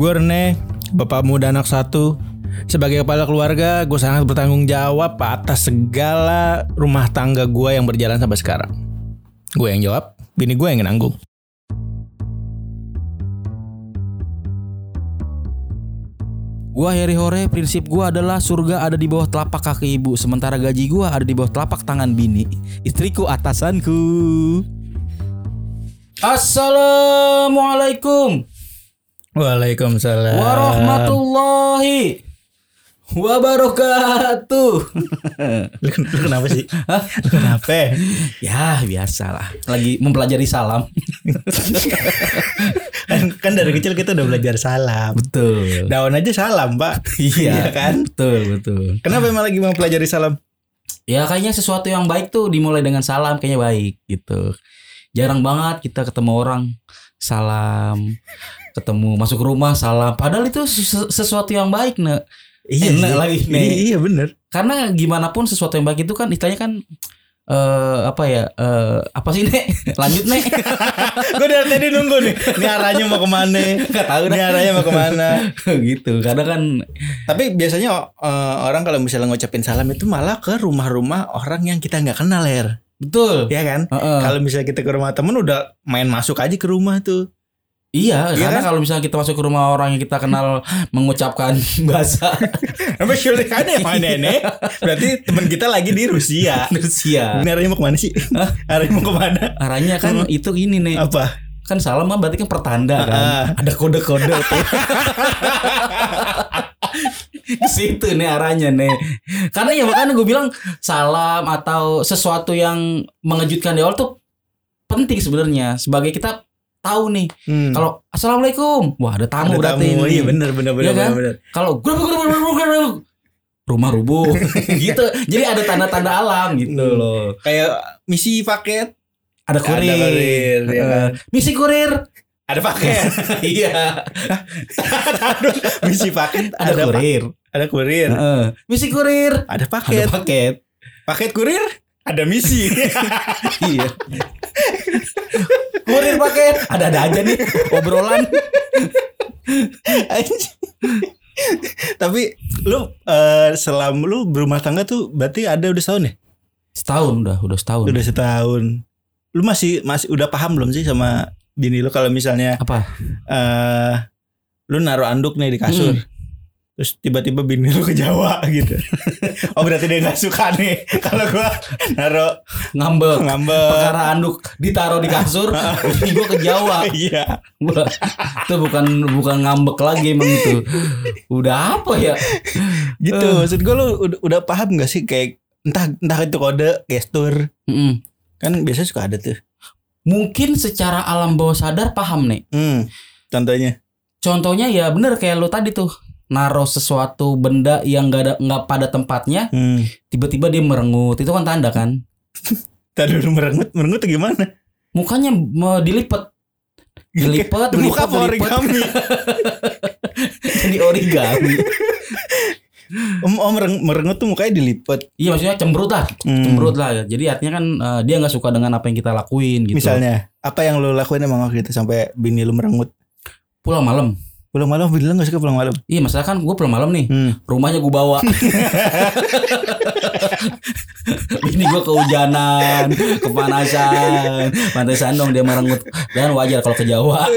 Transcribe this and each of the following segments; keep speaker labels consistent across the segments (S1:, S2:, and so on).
S1: Gue Rene, bapak muda anak satu. Sebagai kepala keluarga, gue sangat bertanggung jawab atas segala rumah tangga gue yang berjalan sampai sekarang. Gue yang jawab, bini gue yang nanggung.
S2: Gua Heri Hore, prinsip gua adalah surga ada di bawah telapak kaki ibu, sementara gaji gua ada di bawah telapak tangan bini. Istriku atasanku. Assalamualaikum
S1: Waalaikumsalam.
S2: warahmatullahi wabarakatuh.
S1: Lu, lu kenapa sih? Lu kenapa?
S2: ya biasalah, lagi mempelajari salam.
S1: kan, kan dari kecil kita udah belajar salam.
S2: Betul.
S1: Daun aja salam, Pak.
S2: Iya
S1: kan?
S2: Betul betul.
S1: Kenapa emang lagi mau pelajari salam?
S2: Ya kayaknya sesuatu yang baik tuh dimulai dengan salam kayaknya baik gitu. Jarang banget kita ketemu orang salam, ketemu masuk rumah salam. Padahal itu sesu- sesuatu yang baik, Nek. Enak lagi, nih.
S1: Iya bener.
S2: Karena gimana pun sesuatu yang baik itu kan istilahnya kan eh apa ya? eh apa sih, Nek? Lanjut, Nek.
S1: gue dari tadi nunggu nih. Ini arahnya mau ke mana?
S2: Gak tahu
S1: Ini
S2: dah.
S1: arahnya mau ke mana?
S2: gitu. Karena kan
S1: Tapi biasanya eh, orang kalau misalnya ngucapin salam itu malah ke rumah-rumah orang yang kita nggak kenal Her.
S2: betul.
S1: Ya kan?
S2: Heeh.
S1: Kalau misalnya kita ke rumah temen udah main masuk aja ke rumah tuh.
S2: Iya,
S1: Iya
S2: karena
S1: kan?
S2: kalau misalnya kita masuk ke rumah orang yang kita kenal mengucapkan bahasa
S1: Apa syulikannya mana nih? Berarti teman kita lagi di Rusia.
S2: Rusia.
S1: Ini arahnya mau ke mana sih? arahnya mau ke mana?
S2: Arahnya kan itu ini nih.
S1: Apa?
S2: Kan salam mah berarti kan pertanda kan.
S1: Ah.
S2: Ada kode-kode tuh. Ke situ nih arahnya nih. Karena ya makanya gue bilang salam atau sesuatu yang mengejutkan di awal tuh penting sebenarnya sebagai kita tahu nih
S1: Hmm.
S2: kalau assalamualaikum wah ada tamu
S1: Ada
S2: berarti
S1: tamu.
S2: ini.
S1: Iya bener bener bener
S2: Iya kan?
S1: bener, bener.
S2: kalau rumah rubuh gitu jadi ada tanda-tanda alam gitu
S1: Hmm.
S2: loh
S1: Kayak misi paket.
S2: ada
S1: Ada
S2: kurir,
S1: kurir, ya kan?
S2: misi kurir
S1: Ada paket.
S2: iya
S1: misi paket.
S2: ada,
S1: pa-
S2: kurir
S1: ada kurir.
S2: Heeh. misi kurir
S1: Ada
S2: ada
S1: paket.
S2: paket
S1: Paket kurir. Ada misi.
S2: iya kurir paket ada ada aja nih obrolan
S1: Tapi lu eh, selama lu berumah tangga tuh berarti ada udah setahun ya?
S2: setahun udah udah setahun
S1: Udah setahun. Lu masih masih udah paham belum sih sama bini lu kalau misalnya
S2: apa
S1: eh lu naruh anduk nih di kasur.
S2: Hmm.
S1: Terus tiba-tiba bini lu ke Jawa gitu. oh berarti dia nggak suka nih kalau gua naruh
S2: ngambek
S1: ngambek.
S2: perkara anduk ditaruh di kasur ini gua ke Jawa
S1: Iya.
S2: Itu bukan bukan ngambek lagi emang itu. Udah apa ya?
S1: Gitu.
S2: Eh.
S1: Maksud gua lu udah, udah paham gak sih kayak entah entah itu kode, gestur.
S2: Mm-mm.
S1: Kan biasanya suka ada tuh.
S2: Mungkin secara alam bawah sadar paham nih.
S1: Hmm. Contohnya.
S2: Contohnya ya bener kayak lu tadi tuh naruh sesuatu benda yang nggak ada nggak pada tempatnya
S1: Hmm.
S2: tiba-tiba dia merengut itu kan tanda kan
S1: Tadi dulu merengut, merengut tuh gimana?
S2: mukanya mau dilipet dilipet
S1: Muka
S2: dilipet dilipet
S1: origami?
S2: jadi origami
S1: Om, om mereng- merengut tuh mukanya dilipet.
S2: iya maksudnya cemberut lah
S1: Hmm.
S2: cemberut lah jadi artinya kan eh, dia nggak suka dengan apa yang kita lakuin gitu
S1: Misalnya, apa yang lu lakuin emang waktu itu sampai bini lu merengut?
S2: pulang malam
S1: Pulang malam, lu gak suka pulang malam.
S2: Iya masalah kan gue pulang malam nih
S1: Hmm.
S2: Rumahnya gue bawa Ini gue kehujanan Kepanasan Pantesan dong dia merengut Dan wajar kalau ke Jawa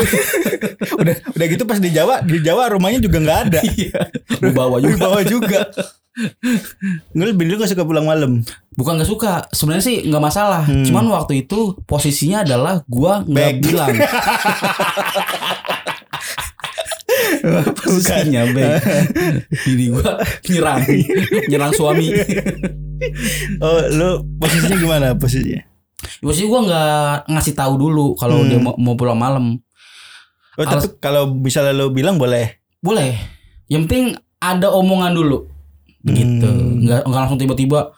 S1: udah udah gitu pas di Jawa, di Jawa rumahnya juga nggak ada.
S2: Iya Gue bawa juga
S1: bawah juga. Nggak, bini lu gak suka pulang malam.
S2: Bukan gak suka Sebenarnya sih gak masalah
S1: Hmm.
S2: Cuman waktu itu Posisinya adalah Gue gak
S1: Bag.
S2: bilang Posisinya bag Ini gue nyerang Nyerang suami
S1: Oh, lu posisinya gimana posisinya?
S2: Posisi gue gak ngasih tahu dulu Kalau
S1: Hmm.
S2: dia mau, mau pulang malam
S1: Oh, tapi kalau misalnya lu bilang boleh.
S2: Boleh. Yang penting ada omongan dulu. Gitu.
S1: Hmm.
S2: Nggak, nggak langsung tiba-tiba.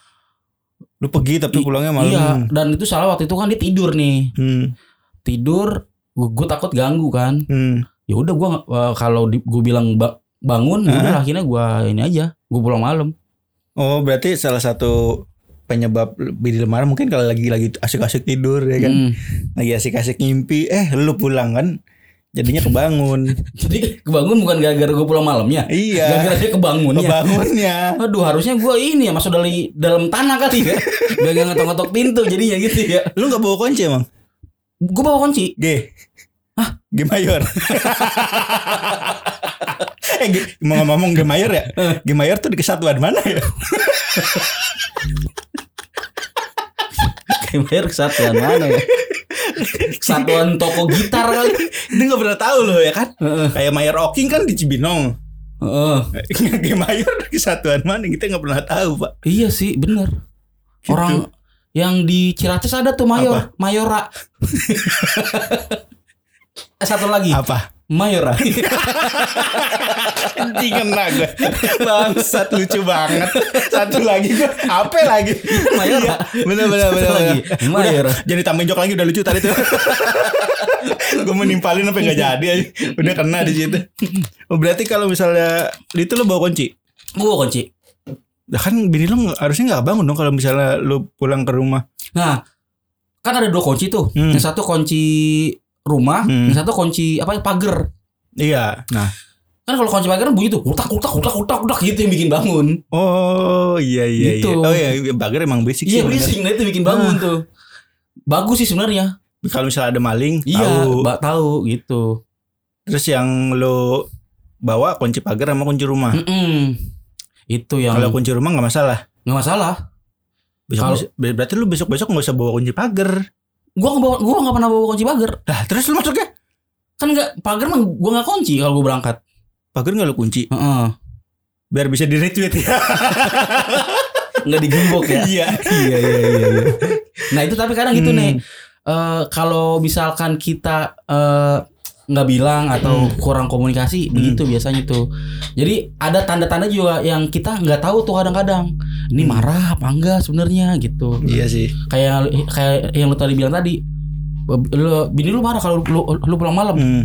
S1: Lu pergi tapi pulangnya malam.
S2: Iya. Dan itu salah waktu itu kan dia tidur nih.
S1: Hmm.
S2: Tidur. Gue takut ganggu kan.
S1: Hmm.
S2: Ya udah gue kalau gue bilang ba- bangun, ya udah akhirnya gue ini aja. Gue pulang malam.
S1: Oh, berarti salah satu penyebab bini lu marah mungkin kalau lagi lagi asik-asik tidur ya kan.
S2: Hmm.
S1: Lagi asik-asik ngimpi, eh lu pulang kan. Jadinya kebangun.
S2: Jadi kebangun bukan gara-gara gue pulang malamnya.
S1: Iya.
S2: Gara-gara dia kebangunnya.
S1: Kebangunnya.
S2: Aduh harusnya gue ini ya masuk dari dalam tanah kali ya. Gak ngetok-ngetok pintu jadinya gitu ya.
S1: Lu gak bawa kunci emang?
S2: Gue bawa kunci.
S1: G. Hah? G mayor. eh, mau ngomong G mayor ya? G mayor tuh di kesatuan mana ya?
S2: Bayar kesatuan mana ya? Kesatuan toko gitar kali.
S1: Dia gak pernah tahu loh ya kan? Kayak Mayor Oking kan di Cibinong.
S2: Heeh.
S1: G mayor di kesatuan mana? Kita gak pernah tahu pak.
S2: Iya sih bener.
S1: Gitu.
S2: Orang yang di Ciracas ada tuh Mayor, Mayora. Eh, Satu lagi,
S1: Apa?
S2: Mayora.
S1: Anjing kena gue Bangsat lucu banget Satu lagi gue Apa lagi
S2: Mayora.
S1: Bener bener
S2: Satu
S1: bener,
S2: lagi,
S1: bener.
S2: Mayora.
S1: Udah, Jadi tambahin jok lagi udah lucu tadi tuh Gue menimpalin apa gak jadi aja Udah kena di situ oh, Berarti kalau misalnya Itu lo bawa kunci
S2: Gua kunci.
S1: Lah kan bini lo nggak- harusnya gak bangun dong Kalau misalnya lo pulang ke rumah
S2: Nah, kan ada dua kunci tuh.
S1: Hmm.
S2: Yang satu kunci rumah,
S1: Hmm.
S2: yang satu kunci apa pagar.
S1: Iya Nah
S2: Kan kalau kunci pagar bunyi tuh, utak utak utak utak utak gitu yang bikin bangun.
S1: Oh iya iya
S2: Gitu.
S1: iya Oh iya Bager emang basic sih
S2: Iya berisik, nah itu bikin bangun tuh. Bagus sih sebenarnya.
S1: Kalau misalnya ada maling
S2: Iya,
S1: tahu.
S2: tahu gitu.
S1: Terus yang lo bawa kunci pagar sama kunci rumah.
S2: Mm-mm. Itu yang
S1: Kalau kunci rumah nggak masalah.
S2: nggak masalah.
S1: Besok,
S2: Kalau-
S1: besok- berarti lu besok besok nggak usah bawa kunci pagar.
S2: Gua nggak bawa, gua nggak pernah bawa kunci pagar.
S1: Lah terus lu masuknya
S2: Kan nggak pagar mah gua nggak kunci kalau gua berangkat.
S1: pagar nggak lu kunci
S2: Heeh.
S1: biar bisa di retweet ya.
S2: Nggak digembok ya.
S1: Iya.
S2: iya iya iya. iya. Nah itu tapi kadang gitu
S1: Hmm.
S2: nih. Eh, kalau misalkan kita eh, nggak bilang atau kurang komunikasi begitu biasanya tuh. Jadi ada tanda-tanda juga yang kita nggak tahu tuh kadang-kadang. Ini
S1: Hmm.
S2: marah apa enggak sebenarnya gitu.
S1: Iya sih.
S2: Kayak kayak yang lu tadi bilang tadi. Lu, bini lu marah kalau lu, lu pulang malam.
S1: Hmm.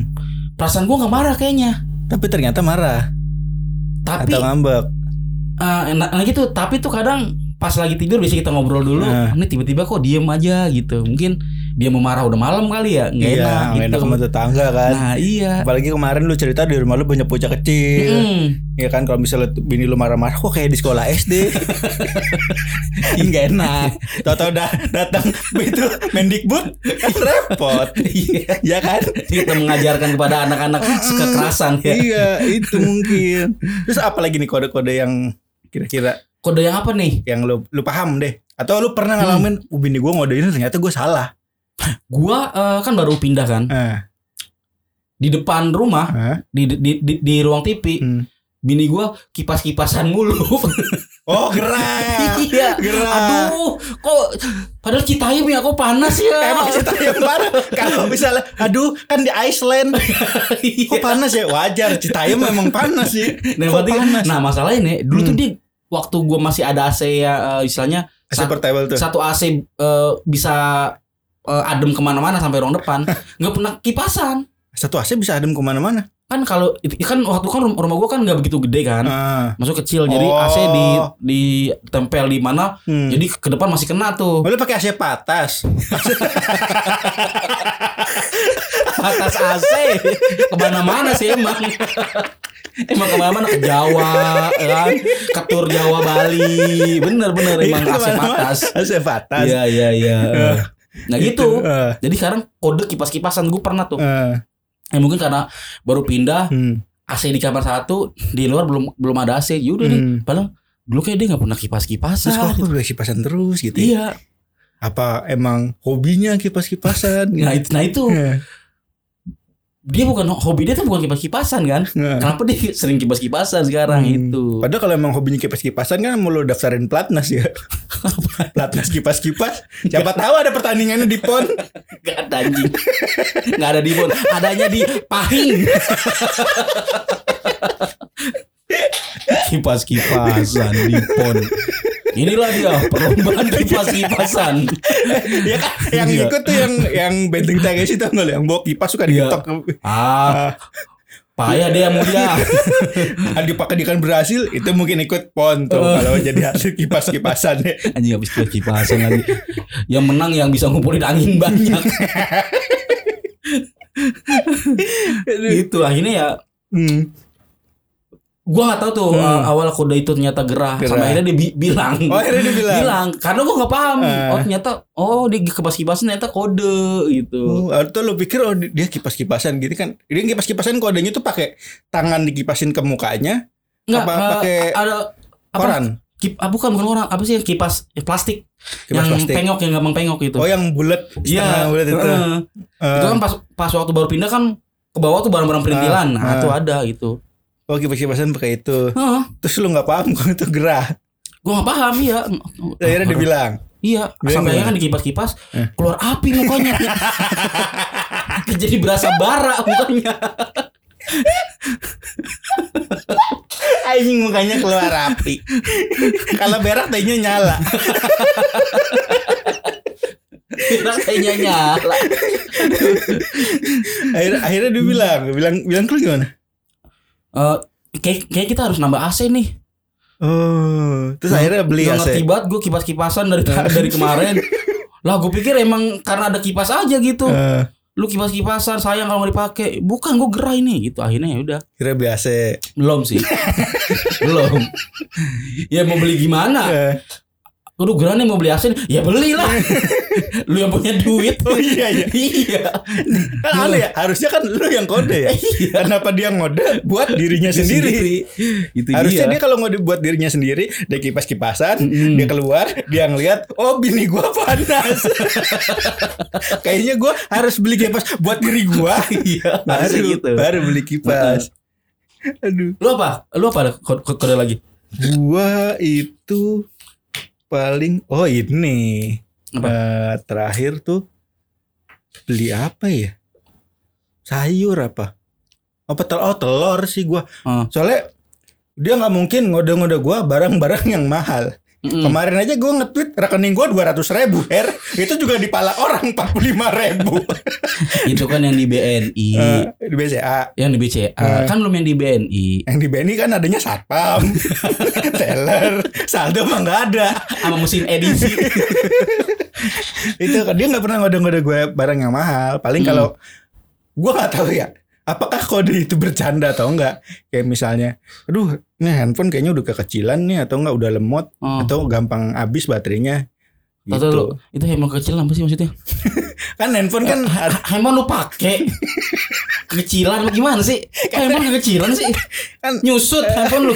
S2: Perasaan gua nggak marah kayaknya.
S1: Tapi ternyata marah
S2: Tapi
S1: atau ngambek.
S2: eh, nah, nah gitu. Tapi tuh kadang pas lagi tidur biasa kita ngobrol dulu.
S1: Nah.
S2: Ini tiba-tiba kok diem aja gitu. Mungkin dia mau marah udah malam kali ya. Nggak
S1: Iya,
S2: enak
S1: nggak
S2: gitu.
S1: enak sama tetangga kan.
S2: Nah iya.
S1: Apalagi kemarin lu cerita di rumah lu banyak bocah kecil.
S2: Mm.
S1: Ya kan kalau misalnya bini lu marah-marah kok kayak di sekolah SD. Enggak enak. Tahu-tahu dah datang itu Mendikbud kan repot.
S2: Iya.
S1: ya kan?
S2: Kita mengajarkan kepada anak-anak kekerasan ya.
S1: Iya, itu mungkin. Terus apa lagi nih kode-kode yang kira-kira
S2: Kode yang apa nih?
S1: yang lu lu paham deh? Atau lu pernah ngalamin "Oh, bini gua ngodein ternyata gue salah.
S2: Gua eh, kan baru pindah kan
S1: Eh,
S2: di depan rumah
S1: eh,
S2: di di di, di ruang TV.
S1: hmm.
S2: Bini gua kipas-kipasan mulu.
S1: Oh, gerak.
S2: iya.
S1: Gerak.
S2: Aduh, kok padahal Citayam ya kok panas ya.
S1: Emang cerita yang parah Kalau misalnya Aduh kan di Iceland
S2: Iya.
S1: Kok panas ya Wajar Citayam memang panas sih
S2: Nah,
S1: Kok
S2: berarti-
S1: panas
S2: nah masalahnya nih, dulu tuh
S1: Hmm.
S2: dia waktu gua masih ada AC ya eh, istilahnya
S1: AC portable tuh?
S2: satu AC eh, bisa eh, adem ke mana-mana sampai ruang depan, nggak pernah kipasan.
S1: Satu AC bisa adem ke mana-mana
S2: Kan kalau kan waktu kan rum- rumah gua kan nggak begitu gede kan,
S1: ah.
S2: masuk kecil, jadi
S1: Oh.
S2: AC di di tempel di mana,
S1: hmm.
S2: jadi ke depan masih kena tuh.
S1: Boleh pakai AC patas
S2: Atas AC ke mana-mana sih emang. Emang ke mana-mana ke Jawa, kan? ke tur Jawa Bali, bener-bener emang
S1: Iya,
S2: AC
S1: ke mana-mana.
S2: patas.
S1: AC patas
S2: Iya iya iya. Nah gitu.
S1: Eh,
S2: Jadi sekarang kode kipas-kipasan gue pernah tuh.
S1: eh,
S2: Ya mungkin karena baru pindah
S1: hmm.
S2: AC di kamar satu, di luar belum belum ada AC. Yaudah nih.
S1: Hmm.
S2: Padahal dulu kayak dia nggak pernah
S1: Terus
S2: kipas-kipasan.
S1: kok aku udah kipasan terus gitu ya?
S2: Iya.
S1: Apa emang hobinya kipas-kipasan
S2: Nah itu, nah itu
S1: Eh,
S2: dia bukan hobi dia tuh bukan kipas-kipasan kan?
S1: eh.
S2: Kenapa dia sering kipas-kipasan sekarang
S1: Hmm.
S2: itu?
S1: Padahal kalau emang hobinya kipas-kipasan kan mau lo daftarin platnas ya. platnas kipas-kipas. Siapa tahu ada pertandingannya di PON.
S2: Gak ada anjing. Gak ada di Bon. Adanya di Pahing. Kipas-kipasan di Pon. Inilah dia perlombaan kipas-kipasan.
S1: ya kan yang
S2: Iya.
S1: ikut tuh yang yang benteng teges itu nggak yang bawa kipas suka
S2: Iya.
S1: diketok.
S2: Ah, payah dia mulia.
S1: Ah, dipakai kan berhasil itu mungkin ikut PON tuh
S2: Oh.
S1: kalau jadi atlet kipas-kipasan ya.
S2: Anjing habis kipas kipasan lagi. Yang menang yang bisa ngumpulin angin banyak. gitu akhirnya ya
S1: Hmm.
S2: Gua nggak tahu tuh
S1: Hmm.
S2: uh, awal kode itu ternyata gerah,
S1: Gerah.
S2: sampai akhirnya dia bi- bilang
S1: Oh, akhirnya dia bilang.
S2: karena gua nggak paham
S1: Eh.
S2: oh ternyata oh dia kipas kipasan ternyata kode gitu
S1: Oh, atau lu pikir oh dia kipas-kipasan gitu kan. Dia kipas-kipasan kodenya tuh pakai tangan dikipasin ke mukanya,
S2: nggak
S1: apa
S2: uh,
S1: pakai
S2: ada apa
S1: koran.
S2: kip, ah, bukan bukan orang apa sih yang kipas eh, plastik
S1: Kipas
S2: yang
S1: plastik.
S2: pengok yang gampang pengok gitu
S1: Oh, yang bulat,
S2: iya
S1: bulat itu.
S2: heeh.
S1: Eh,
S2: itu kan pas pas waktu baru pindah kan ke bawah tuh barang-barang perintilan
S1: Ah,
S2: nah
S1: ah.
S2: itu ada gitu
S1: oh, kipas-kipasan pakai itu.
S2: Heeh.
S1: Terus lu nggak paham kalau itu gerah.
S2: Gua nggak paham ya.
S1: Akhirnya dia bilang,
S2: Iya, sampai kan dikipas-kipas
S1: Eh.
S2: keluar api mukanya. Jadi berasa bara mukanya.
S1: anjing mukanya keluar api. kalau berak tehnya nyala.
S2: Kira kayaknya nyala.
S1: akhirnya, akhirnya dia bilang, bilang bilang lu gimana?
S2: Eh, kayak, kayak kita harus nambah AC nih.
S1: Oh, terus akhirnya beli
S2: Nggak ngerti
S1: AC.
S2: banget gue kipas-kipasan dari dari kemarin. Lah gue pikir emang karena ada kipas aja gitu.
S1: Eh,
S2: Lu kipas-kipasan sayang kalau mau dipakai. Bukan gue gerah ini gitu. Akhirnya ya udah.
S1: kira beli AC.
S2: Belum sih. Belum. Ya mau beli gimana?
S1: Eh,
S2: Aduh gerah nih mau beli nih. Ya belilah. Lu yang punya duit.
S1: Oh iya iya.
S2: iya.
S1: Kan aneh ya, harusnya kan lu yang kode ya.
S2: Iya.
S1: Kenapa dia ngode buat dirinya sendiri?
S2: Itu
S1: Harusnya dia
S2: dia.
S1: kalau ngode buat dirinya sendiri, dia kipas-kipasan,
S2: Mm-mm.
S1: dia keluar, dia ngeliat, oh bini gua panas. Kayaknya gua harus beli kipas buat diri gua.
S2: Iya,
S1: baru,
S2: gitu.
S1: baru beli kipas. Aduh.
S2: Lu apa? Lu apa kode lagi?
S1: Gua itu paling oh ini
S2: Apa?
S1: Eh, terakhir tuh beli apa ya? Sayur apa? Apa telur? Oh telur sih gua.
S2: Oh.
S1: Soalnya dia nggak mungkin ngode-ngode gua barang-barang yang mahal.
S2: Mm-mm.
S1: Kemarin aja gua nge-tweet rekening gua 200 ribu her Itu juga dipala orang 45 ribu
S2: Itu kan yang di BNI,
S1: Eh, Di BCA
S2: yang di BCA.
S1: Eh.
S2: Kan belum yang di BNI.
S1: Yang di BNI kan adanya satpam Teller Saldo mah nggak ada
S2: Sama mesin edisi.
S1: itu kan dia nggak pernah ngode-ngode gue barang yang mahal paling
S2: Hmm.
S1: kalau gue nggak tahu ya apakah kode itu bercanda atau enggak kayak misalnya aduh ini handphone kayaknya udah kekecilan nih atau enggak udah lemot
S2: Oh.
S1: atau gampang habis baterainya gitu
S2: lu, itu handphone kecil apa sih maksudnya?
S1: kan handphone kan
S2: Ha- handphone lu pakai kecilan gimana sih? Kok handphone kekecilan sih?
S1: kan
S2: Nyusut handphone lu.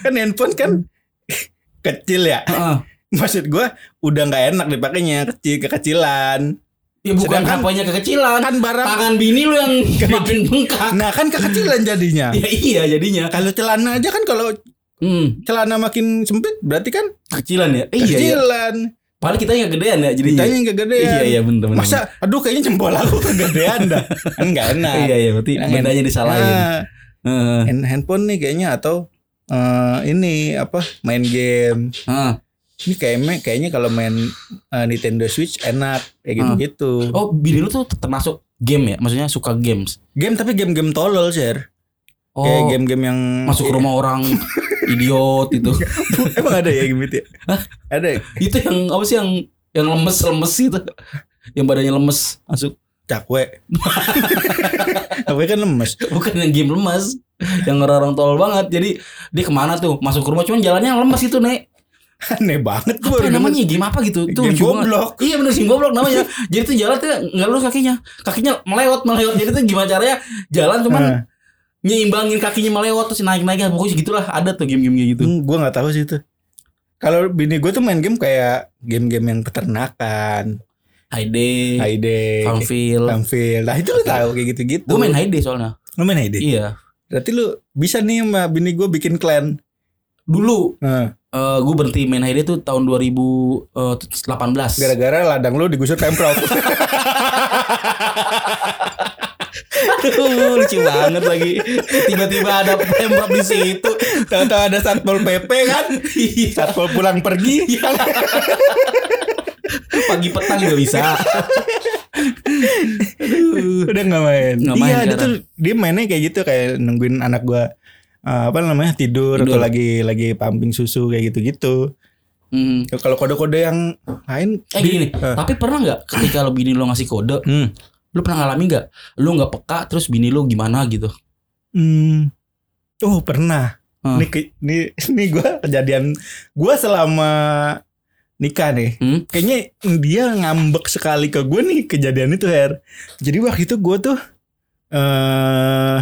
S1: kan handphone kan kecil ya
S2: Heeh.
S1: maksud gue udah nggak enak dipakainya kecil kekecilan
S2: Ya bukan
S1: Sedangkan-
S2: HP-nya kekecilan.
S1: kan barang
S2: Tangan bini lu yang makin bengkak.
S1: nah kan kekecilan jadinya
S2: Ya iya jadinya.
S1: kalau celana aja kan kalau
S2: Hmm,
S1: celana makin sempit berarti kan
S2: kecilan ya? Iya iya.
S1: kecilan
S2: Padahal kita yang kegedean ya jadinya.
S1: Ditanya yang kegedean.
S2: Iya iya bener bener.
S1: Masa aduh kayaknya jempol aku kegedean dah. Kan enggak enak.
S2: Iya iya berarti
S1: Yang
S2: bedanya disalahin.
S1: Nah,
S2: Heeh.
S1: hand- handphone nih kayaknya atau eh, ini apa main game.
S2: Heeh.
S1: Ini kayaknya kayaknya kalau main eh, Nintendo Switch enak kayak gitu-gitu.
S2: Oh, bini lu tuh termasuk game ya? Maksudnya suka games.
S1: Game tapi game-game tolol, share.
S2: Oh,
S1: Kayak game-game yang
S2: masuk ke rumah orang idiot itu.
S1: Emang ada ya game itu? ya? Ada. ya?
S2: itu yang apa sih yang yang lemes-lemes itu. Yang badannya lemes masuk.
S1: Cakwe. Cakwe kan lemes.
S2: Bukan yang game lemes. Yang orang-orang tolol banget. Jadi dia ke mana tuh? Masuk ke rumah cuman jalannya lemes itu, Nek.
S1: Aneh banget
S2: Apa ya namanya? Game apa gitu? Itu
S1: Game
S2: lucu banget.
S1: goblok.
S2: Iya bener sih goblok namanya. Jadi tuh jalan tuh nggak lurus kakinya. Kakinya melewat melewat. Jadi tuh gimana caranya jalan cuman
S1: Nah,
S2: nyimbangin kakinya melewat terus naik naik pokoknya gitulah ada tuh game-game kayak gitu.
S1: hmm, gua nggak tahu sih itu. Kalau bini gue tuh main game kayak game-game yang peternakan,
S2: Hayde,
S1: Hayde,
S2: Farmville.
S1: Farmville. Nah itu lu tahu kayak gitu-gitu.
S2: Gue main Hayde soalnya.
S1: Lu main Hayde?
S2: Iya.
S1: Berarti lu bisa nih sama bini gue bikin clan.
S2: Dulu
S1: Nah,
S2: eh gue berhenti main Hayde tuh tahun 2018.
S1: gara-gara ladang lu digusur Pemprov.
S2: Aduh, lucu banget lagi. Tiba-tiba ada pemprov di situ.
S1: Tahu-tahu ada Satpol PP kan?
S2: Iya.
S1: Satpol pulang pergi.
S2: Pagi petang juga bisa. Aduh.
S1: Udah nggak main.
S2: Nggak
S1: iya,
S2: main
S1: dia
S2: sekarang.
S1: tuh dia mainnya kayak gitu kayak nungguin anak gua eh, apa namanya tidur,
S2: Tidur.
S1: atau lagi lagi pumping susu kayak gitu-gitu.
S2: Hmm.
S1: Kalau kode-kode yang lain
S2: Eh gini nih,
S1: Eh.
S2: tapi pernah nggak ketika lo bini lo ngasih kode,
S1: Hmm.
S2: Lu pernah ngalamin nggak? Lu nggak peka terus bini lu gimana gitu?
S1: Hmm. Oh pernah.
S2: Hmm.
S1: Ini ini ini gue kejadian gue selama nikah nih.
S2: Hmm?
S1: Kayaknya dia ngambek sekali ke gue nih kejadian itu Her. Jadi waktu itu gue tuh eh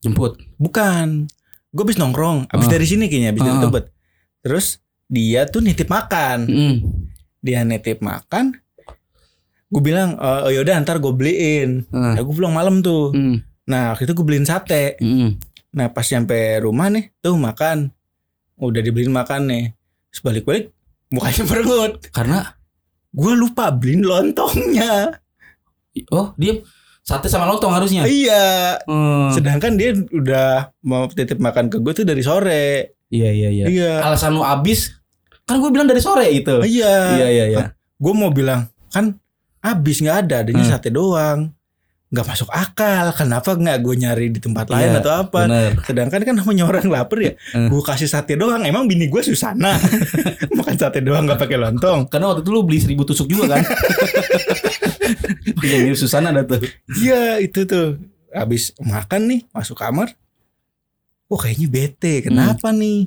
S2: Jemput.
S1: bukan. Gue habis nongkrong. Abis
S2: Ah.
S1: dari sini kayaknya abis dari
S2: Ah.
S1: Tebet. Terus dia tuh nitip makan.
S2: Hmm.
S1: Dia nitip makan. Gue bilang, oh yaudah ntar gue beliin.
S2: Ah.
S1: Nah, gue pulang malam tuh.
S2: Hmm.
S1: Nah waktu itu gue beliin sate.
S2: Hmm.
S1: Nah pas nyampe rumah nih tuh makan Udah dibeliin makan nih Terus balik-balik mukanya merengut
S2: Karena
S1: Gue lupa beliin lontongnya
S2: oh dia sate sama lontong harusnya.
S1: Iya
S2: Hmm.
S1: Sedangkan dia udah mau titip makan ke gue tuh dari sore
S2: Iya iya iya.
S1: Iya
S2: Alasan lu abis kan gue bilang dari sore itu.
S1: Iya
S2: Iya iya iya.
S1: Gue mau bilang Kan habis gak ada Adanya
S2: Hmm.
S1: sate doang Gak masuk akal Kenapa gak gue nyari di tempat lain
S2: Iya,
S1: atau apa
S2: Bener.
S1: Sedangkan kan namanya orang lapar ya
S2: Hmm.
S1: Gue kasih sate doang Emang bini gue Susana Makan sate doang gak pakai lontong
S2: Karena waktu itu lu beli seribu tusuk juga kan. Iya mirip Susana ada tuh.
S1: Iya itu tuh Habis makan nih Masuk kamar Wah kayaknya bete Kenapa nih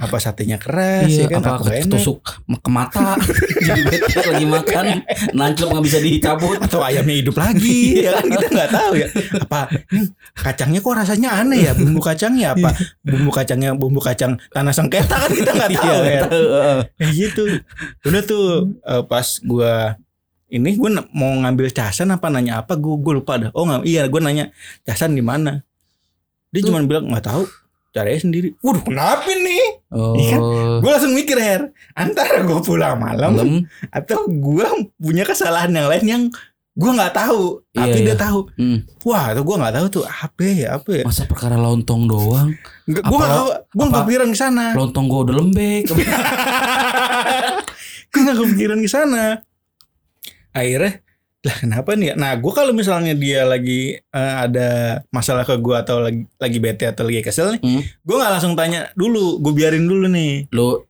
S1: Apa satenya keras
S2: Iya,
S1: ya kan?
S2: apa
S1: Apa enak.
S2: ketusuk ke mata jadi bete lagi makan nancep nggak bisa dicabut.
S1: Atau ayamnya hidup lagi Ya kan? Kita nggak tahu ya. Apa nih, Kacangnya kok rasanya aneh ya? Bumbu kacangnya apa? Bumbu kacangnya Bumbu kacang tanah sengketa kan Kita nggak tahu ya.
S2: tahu.
S1: Kayak gitu. Udah tuh eh, Pas gua ini gue mau ngambil casan apa nanya apa gue gue lupa dah. Oh nggak iya gue nanya casan di mana? Dia cuma bilang nggak tahu caranya sendiri waduh kenapa nih
S2: Oh,
S1: Iya kan? gue langsung mikir her antara gue pulang malam atau gue punya kesalahan yang lain yang gue nggak tahu
S2: Iya,
S1: tapi
S2: iya.
S1: dia tahu
S2: Hmm.
S1: wah itu gue nggak tahu tuh apa ya apa ya
S2: Masa perkara lontong doang?
S1: gue nggak tahu gue nggak kepikiran ke sana
S2: Lontong gua udah lembek.
S1: gue nggak kepikiran ke sana akhirnya lah kenapa nih ya? nah gue kalau misalnya dia lagi eh, ada masalah ke gue atau lagi lagi bete atau lagi kesel nih
S2: Hmm.
S1: gue nggak langsung tanya dulu gue biarin dulu nih
S2: Lu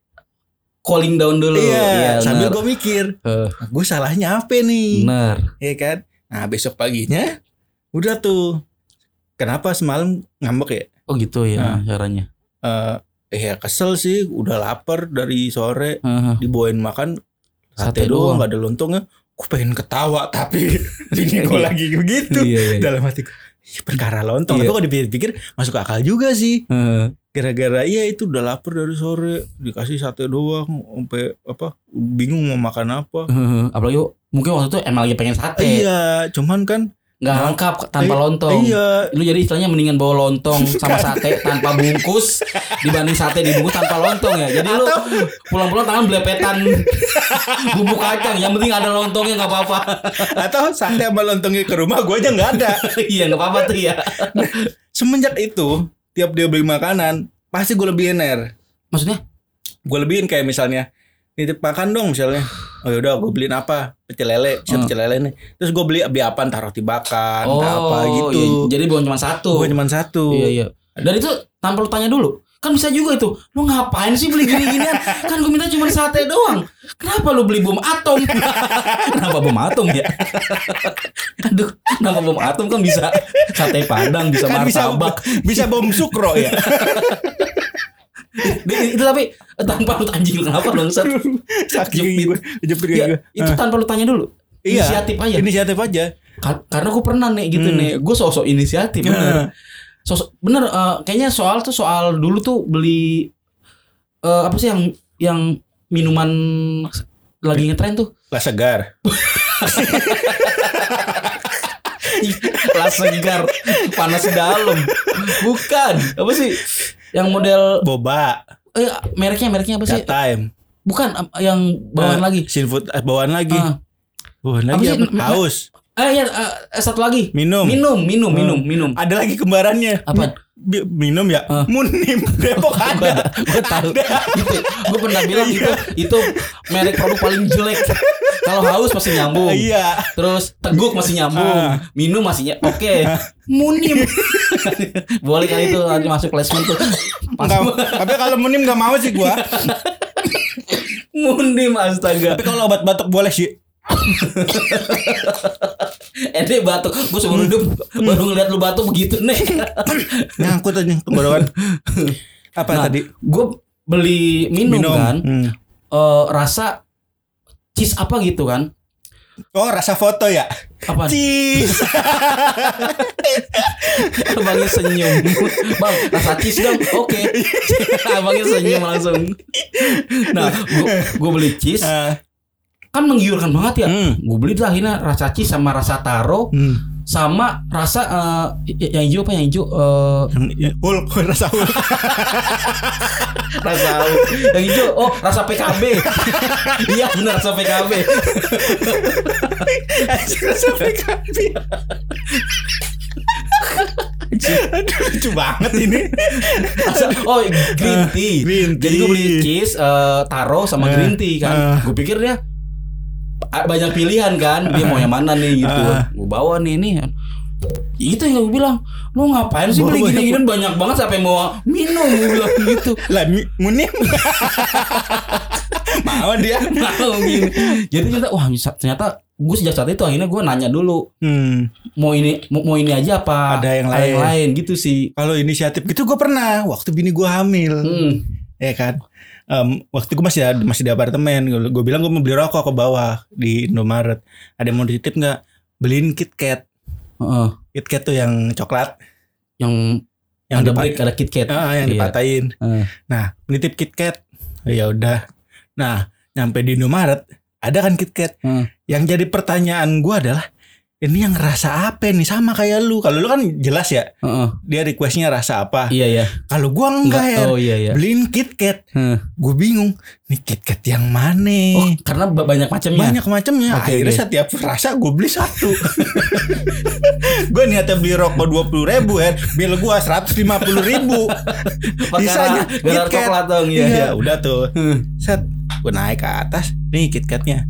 S2: calling down dulu.
S1: iya sambil
S2: benar.
S1: gue mikir
S2: Eh.
S1: gue salahnya apa nih
S2: Benar.
S1: Iya kan nah besok paginya udah tuh kenapa semalam ngambek ya
S2: Oh gitu ya
S1: Nah.
S2: caranya.
S1: eh ya kesel sih udah lapar dari sore
S2: Heeh.
S1: dibawain makan sate,
S2: Sate
S1: doang
S2: doang.
S1: nggak ada lontongnya gue pengen ketawa tapi ini gue lagi begitu
S2: Iya, iya.
S1: dalam hatiku "Ih, perkara lontong
S2: Iya.
S1: tapi kalau dipikir-pikir masuk akal juga sih
S2: Heeh.
S1: gara-gara iya itu udah lapar dari sore dikasih sate doang sampai apa bingung mau makan apa
S2: Heeh. Apalagi mungkin waktu itu emang lagi pengen sate.
S1: iya cuman kan
S2: Nggak
S1: Nah,
S2: lengkap tanpa
S1: eh,
S2: lontong.
S1: iya
S2: Lu jadi istilahnya mendingan bawa lontong sama sate tanpa bungkus dibanding sate dibungkus tanpa lontong ya. Jadi lu pulang-pulang tangan belepetan bumbu kacang. Yang penting ada lontongnya nggak apa-apa.
S1: atau sate sama lontongnya ke rumah gue aja nggak ada
S2: Iya nggak apa-apa tuh ya.
S1: semenjak itu tiap dia beli makanan pasti gue lebihin air
S2: Maksudnya?
S1: gue lebihin kayak misalnya nitip makan dong misalnya oh yaudah gue beliin apa pecel lele bisa
S2: Hmm.
S1: pecel lele nih terus gue beli beli apa entah roti bakar entah apa gitu
S2: iya. Jadi bukan cuma satu.
S1: gue cuma satu
S2: Iya iya. Dan itu tanpa lu tanya dulu. Kan bisa juga itu. Lu ngapain sih beli gini-ginian? kan gue minta cuma sate doang. Kenapa lu beli bom atom? kenapa bom atom ya? Aduh, kenapa bom atom kan bisa sate padang, bisa
S1: kan bisa
S2: martabak.
S1: bisa bom sukro ya
S2: itu tapi eh, tanpa lu anjing lu kenapa dong Sat?
S1: saking gue jepit
S2: Ya,
S1: gue
S2: itu tanpa lu tanya dulu.
S1: Iya.
S2: Inisiatif aja.
S1: inisiatif aja
S2: Ka- Karena gue pernah nih gitu
S1: Hmm.
S2: nih. Gue sosok inisiatif bener. Sosok bener eh, kayaknya soal tuh soal dulu tuh beli eh, apa sih yang yang minuman lagi ngetren tuh
S1: lah segar
S2: Las segar panas dalam bukan apa sih yang model
S1: boba.
S2: Eh, mereknya mereknya apa sih?
S1: Time.
S2: Bukan yang bawaan
S1: Eh,
S2: lagi.
S1: Seafood eh, bawaan lagi.
S2: Ah.
S1: bawaan
S2: Apa
S1: lagi apa?
S2: Ma-
S1: haus.
S2: eh ya eh, satu lagi.
S1: Minum.
S2: Minum minum minum minum.
S1: Ada lagi kembarannya.
S2: Apa?
S1: Minum ya?
S2: Ah.
S1: munim depok ada.
S2: gue tahu gitu gue pernah bilang itu itu merek produk paling jelek. Kalau haus masih nyambung.
S1: Iya.
S2: Terus teguk masih nyambung.
S1: Ah.
S2: minum masih oke. Munim boleh kali itu nanti masuk placement tuh. Pas
S1: Nggak- tapi kalau munim nggak mau sih gua.
S2: Munim astaga.
S1: Tapi kalau obat batuk boleh sih
S2: Ede batuk. Gue seumur hidup baru ngeliat lu batuk begitu nih.
S1: Nyangkut aja tenggorokan. Apa
S2: Nah,
S1: tadi?
S2: Gue beli minum, kan.
S1: Hmm.
S2: eh, rasa cheese apa gitu kan.
S1: Oh rasa foto ya?
S2: Apa?
S1: Cheese.
S2: Abangnya senyum. Bang, rasa cheese dong. Oke. Abangnya senyum langsung. Nah, gue beli cheese.
S1: Ah,
S2: Kan menggiurkan banget ya.
S1: Hmm.
S2: Gue beli tuh akhirnya rasa cheese sama rasa taro.
S1: hmm.
S2: Sama rasa eh, yang hijau apa yang hijau? Eh,
S1: Ya, Hulk, rasa Hulk.
S2: rasa yang hijau. Oh, rasa PKB. Iya benar rasa PKB.
S1: rasa PKB. Aduh lucu banget ini.
S2: Rasa- oh, green tea.
S1: Eh, green
S2: Jadi gue beli
S1: tea.
S2: cheese, eh, taro sama
S1: Eh,
S2: green tea kan.
S1: eh.
S2: Gue pikir dia a- banyak pilihan kan. Dia mau yang mana nih gitu.
S1: Eh.
S2: Gue bawa nih nih. Itu yang gue bilang, lu ngapain sih beli
S1: banyak-
S2: gini-gini banyak banget sampai mau minum gue bilang gitu.
S1: Lah munim. Mau dia.
S2: Mau gini. Jadi ternyata wah ternyata gue sejak saat itu akhirnya gue nanya dulu
S1: Hmm.
S2: mau ini mau, mau ini aja apa
S1: Ada yang lain.
S2: lain gitu sih.
S1: Kalau inisiatif gitu gue pernah waktu bini gue hamil,
S2: Hmm.
S1: ya kan. Em, waktu gue masih ada- masih di apartemen, gue bilang gue mau beli rokok ke bawah di Indomaret. Ada yang mau dititip nggak? Beliin KitKat.
S2: Heeh.
S1: KitKat tuh yang coklat,
S2: yang
S1: yang
S2: ada break ada KitKat.
S1: Ah, yang
S2: Iya.
S1: dipatahin.
S2: Eh.
S1: Nah, nitip KitKat. Ya udah. Nah, nyampe di Indomaret ada kan KitKat.
S2: Hmm.
S1: Yang jadi pertanyaan gue adalah ini yang rasa apa nih sama kayak lu. Kalau lu kan jelas ya,
S2: Heeh.
S1: dia requestnya rasa apa.
S2: Iya ya.
S1: Kalau gua enggak ya,
S2: Oh iya iya.
S1: beliin KitKat.
S2: Heeh.
S1: Gue bingung, nih KitKat yang mana?
S2: Oh, karena ba- banyak macamnya.
S1: Banyak macamnya.
S2: Oke,
S1: Akhirnya
S2: oke.
S1: setiap rasa gue beli satu. gue niatnya beli rokok dua puluh ribu ya, bil gue seratus lima puluh ribu. Sisanya
S2: gara
S1: KitKat.
S2: coklat dong. Iya iya.
S1: udah tuh. Set, gue naik ke atas. Nih KitKatnya.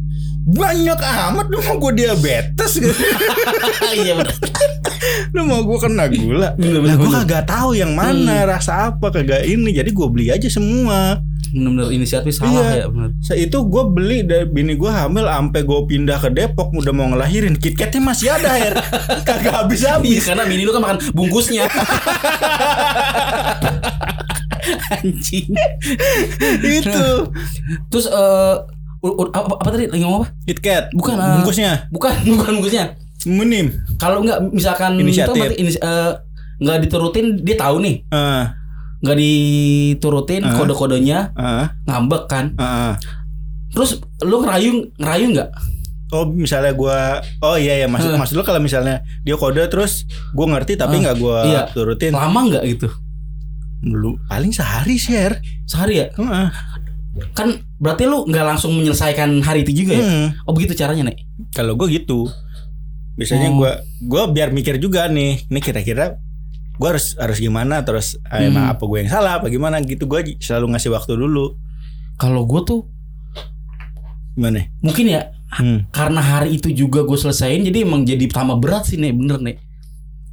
S1: Banyak amat lu mau gue diabetes gitu.
S2: Iya benar.
S1: Lu mau gue kena gula
S2: Bener,
S1: Lah
S2: bener,
S1: gue
S2: bener.
S1: kagak tahu yang mana Rasa apa kagak ini Jadi gue beli aja semua
S2: Benar-benar inisiatif salah
S1: Iya.
S2: ya benar.
S1: Sa itu gue beli dari bini gue hamil Sampai gue pindah ke Depok Udah mau ngelahirin KitKatnya masih ada air Kagak
S2: Iya,
S1: habis-habis
S2: karena bini lu kan makan bungkusnya. Anjing.
S1: Itu
S2: Terus eh u- apa, apa tadi lagi ngomong apa?
S1: KitKat
S2: Bukan, ah.
S1: Bungkusnya
S2: Bukan, bukan bungkusnya.
S1: Munim
S2: Kalau nggak misalkan
S1: Inisiatif.
S2: itu berarti inis- eh, nggak diturutin dia tahu nih
S1: Eh,
S2: nggak diturutin
S1: Ah.
S2: kode-kodenya
S1: eh,
S2: ngambek kan
S1: eh.
S2: terus lu ngerayu ngerayu nggak
S1: Oh misalnya gue Oh iya ya Maksud,
S2: Eh.
S1: maksud lu kalau misalnya Dia kode terus Gue ngerti tapi
S2: Eh,
S1: nggak gue
S2: iya.
S1: turutin
S2: lama nggak gitu
S1: Lu paling sehari share
S2: sehari ya
S1: Heeh.
S2: Kan berarti lu nggak langsung menyelesaikan hari itu juga ya
S1: Hmm.
S2: oh begitu caranya nek
S1: Kalau gue gitu, biasanya
S2: Oh.
S1: gue gue biar mikir juga nih, ini kira-kira gue harus harus gimana, terus ah, emang
S2: Hmm.
S1: apa gue yang salah, apa gimana gitu. Gue selalu ngasih waktu dulu.
S2: kalau gue tuh
S1: Gimana?
S2: mungkin ya
S1: Hmm.
S2: karena hari itu juga gue selesaiin jadi emang jadi tambah berat sih nek bener nek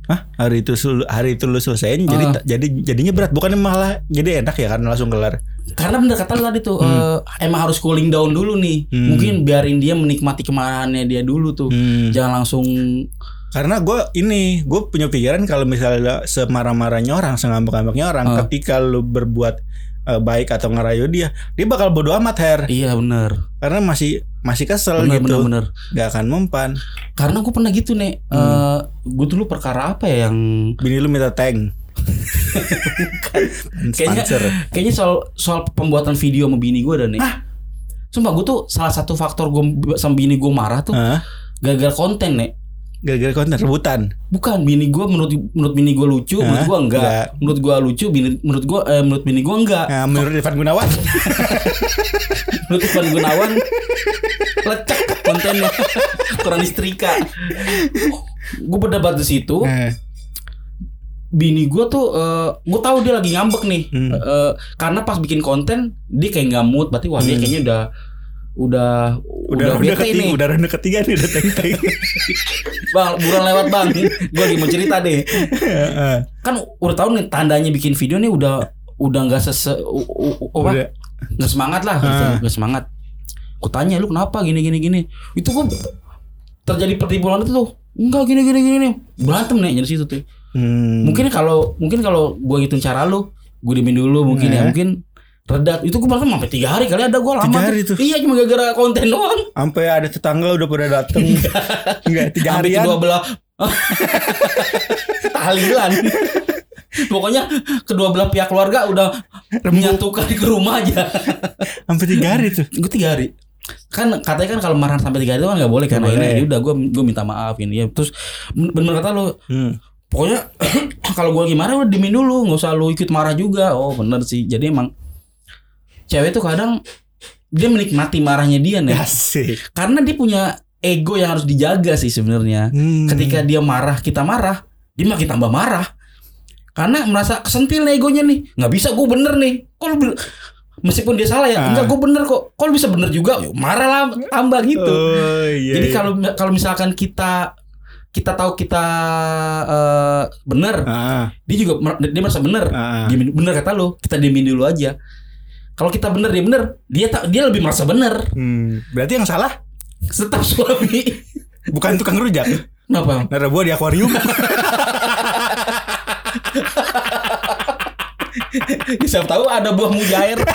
S1: Hah? Hari itu hari itu lu selesaiin, jadi
S2: Ah.
S1: jadi jadinya berat, bukannya malah jadi enak ya karena langsung kelar.
S2: Karena bener kata lu tadi tuh eh, emang harus cooling down dulu nih
S1: Hmm.
S2: mungkin biarin dia menikmati kemarahannya dia dulu tuh
S1: Hmm.
S2: jangan langsung
S1: Karena gue ini, gue punya pikiran kalau misalnya semarah-marahnya orang, sengambek-ngambeknya orang,
S2: Ah.
S1: ketika lu berbuat eh, baik atau ngerayu dia, dia bakal bodo amat her,
S2: iya bener
S1: karena masih masih kesel
S2: bener
S1: gitu,
S2: bener bener
S1: gak akan mempan.
S2: karena gue pernah gitu nek Eh, gue dulu perkara apa ya yang
S1: Bini lu minta tank.
S2: Kayaknya
S1: Sponsor.
S2: kayaknya soal soal pembuatan video sama bini gue dan nih. Sumpah gue tuh salah satu faktor gue sama bini gue marah tuh
S1: Hah?
S2: gagal konten nih.
S1: Gara-gara konten rebutan.
S2: Bukan bini gue menurut menurut bini gue lucu, menurut
S1: Hah?
S2: gue enggak.
S1: Enggak.
S2: Menurut gue lucu, bini, menurut gue eh, menurut bini gue enggak.
S1: Nah, menurut Irfan Gunawan.
S2: Menurut Ivan Gunawan lecek kontennya kurang disetrika. gue berdebat di situ.
S1: Nah,
S2: Bini gue tuh, gue tahu dia lagi ngambek nih,
S1: Hmm.
S2: Eh, karena pas bikin konten dia kayak nggak mood, berarti wah dia
S1: Hmm.
S2: kayaknya udah udah
S1: udah
S2: udah,
S1: ketiga,
S2: nih.
S1: udah ronde ketiga nih udah tank tank.
S2: Bang, buruan lewat bang. Gue lagi mau cerita deh. Kan udah tahu nih tandanya bikin video nih udah udah nggak sese
S1: udah.
S2: nggak semangat lah, gitu. Nggak semangat. Aku tanya lu kenapa gini gini gini. Itu gua terjadi pertimbangan itu tuh. Enggak gini gini gini nih. Berantem nih dari situ tuh.
S1: Hmm.
S2: Mungkin kalau mungkin kalau gua ngitun cara lu, gua diemin dulu mungkin ya,
S1: Nah.
S2: mungkin redat. Itu gua bahkan sampai tiga hari kali ada gua lama.
S1: Tiga hari tuh.
S2: Iya cuma gara-gara konten doang.
S1: sampai ada tetangga udah pada dateng. Enggak, tiga harian.
S2: kedua belah tahlilan. Pokoknya kedua belah pihak keluarga udah menyatukan ke rumah aja.
S1: Sampai tiga hari tuh.
S2: gue tiga hari kan katanya kan kalau marah sampai tiga hari itu kan nggak boleh karena
S1: Nggak
S2: ini
S1: boleh.
S2: ya udah gue gue minta maaf ini ya terus bener kata lo
S1: Hmm.
S2: Pokoknya kalau gue lagi marah udah dimin dulu. Nggak usah lu ikut marah juga. Oh bener sih. Jadi emang cewek tuh kadang dia menikmati marahnya dia nih
S1: Asik.
S2: karena dia punya ego yang harus dijaga sih sebenarnya.
S1: Hmm.
S2: ketika dia marah kita marah dia makin tambah marah. Karena merasa kesentil nih egonya nih. Nggak bisa gue bener nih. Kok lu meskipun dia salah ya
S1: Ah.
S2: enggak gue bener kok. Kok lu bisa bener juga? Yuk, marah lah tambah gitu.
S1: Oh, iya,
S2: jadi
S1: iya.
S2: kalau kalau misalkan kita kita tahu kita eh, bener
S1: ah,
S2: dia juga mer- dia merasa bener
S1: ah.
S2: Diemin- bener kata lu kita diemin dulu aja kalau kita bener dia bener dia tak dia lebih merasa bener
S1: Hmm. Berarti yang salah
S2: tetap suami
S1: bukan tukang rujak.
S2: kenapa
S1: Nara gua di akuarium.
S2: Siapa tahu ada buah mujair.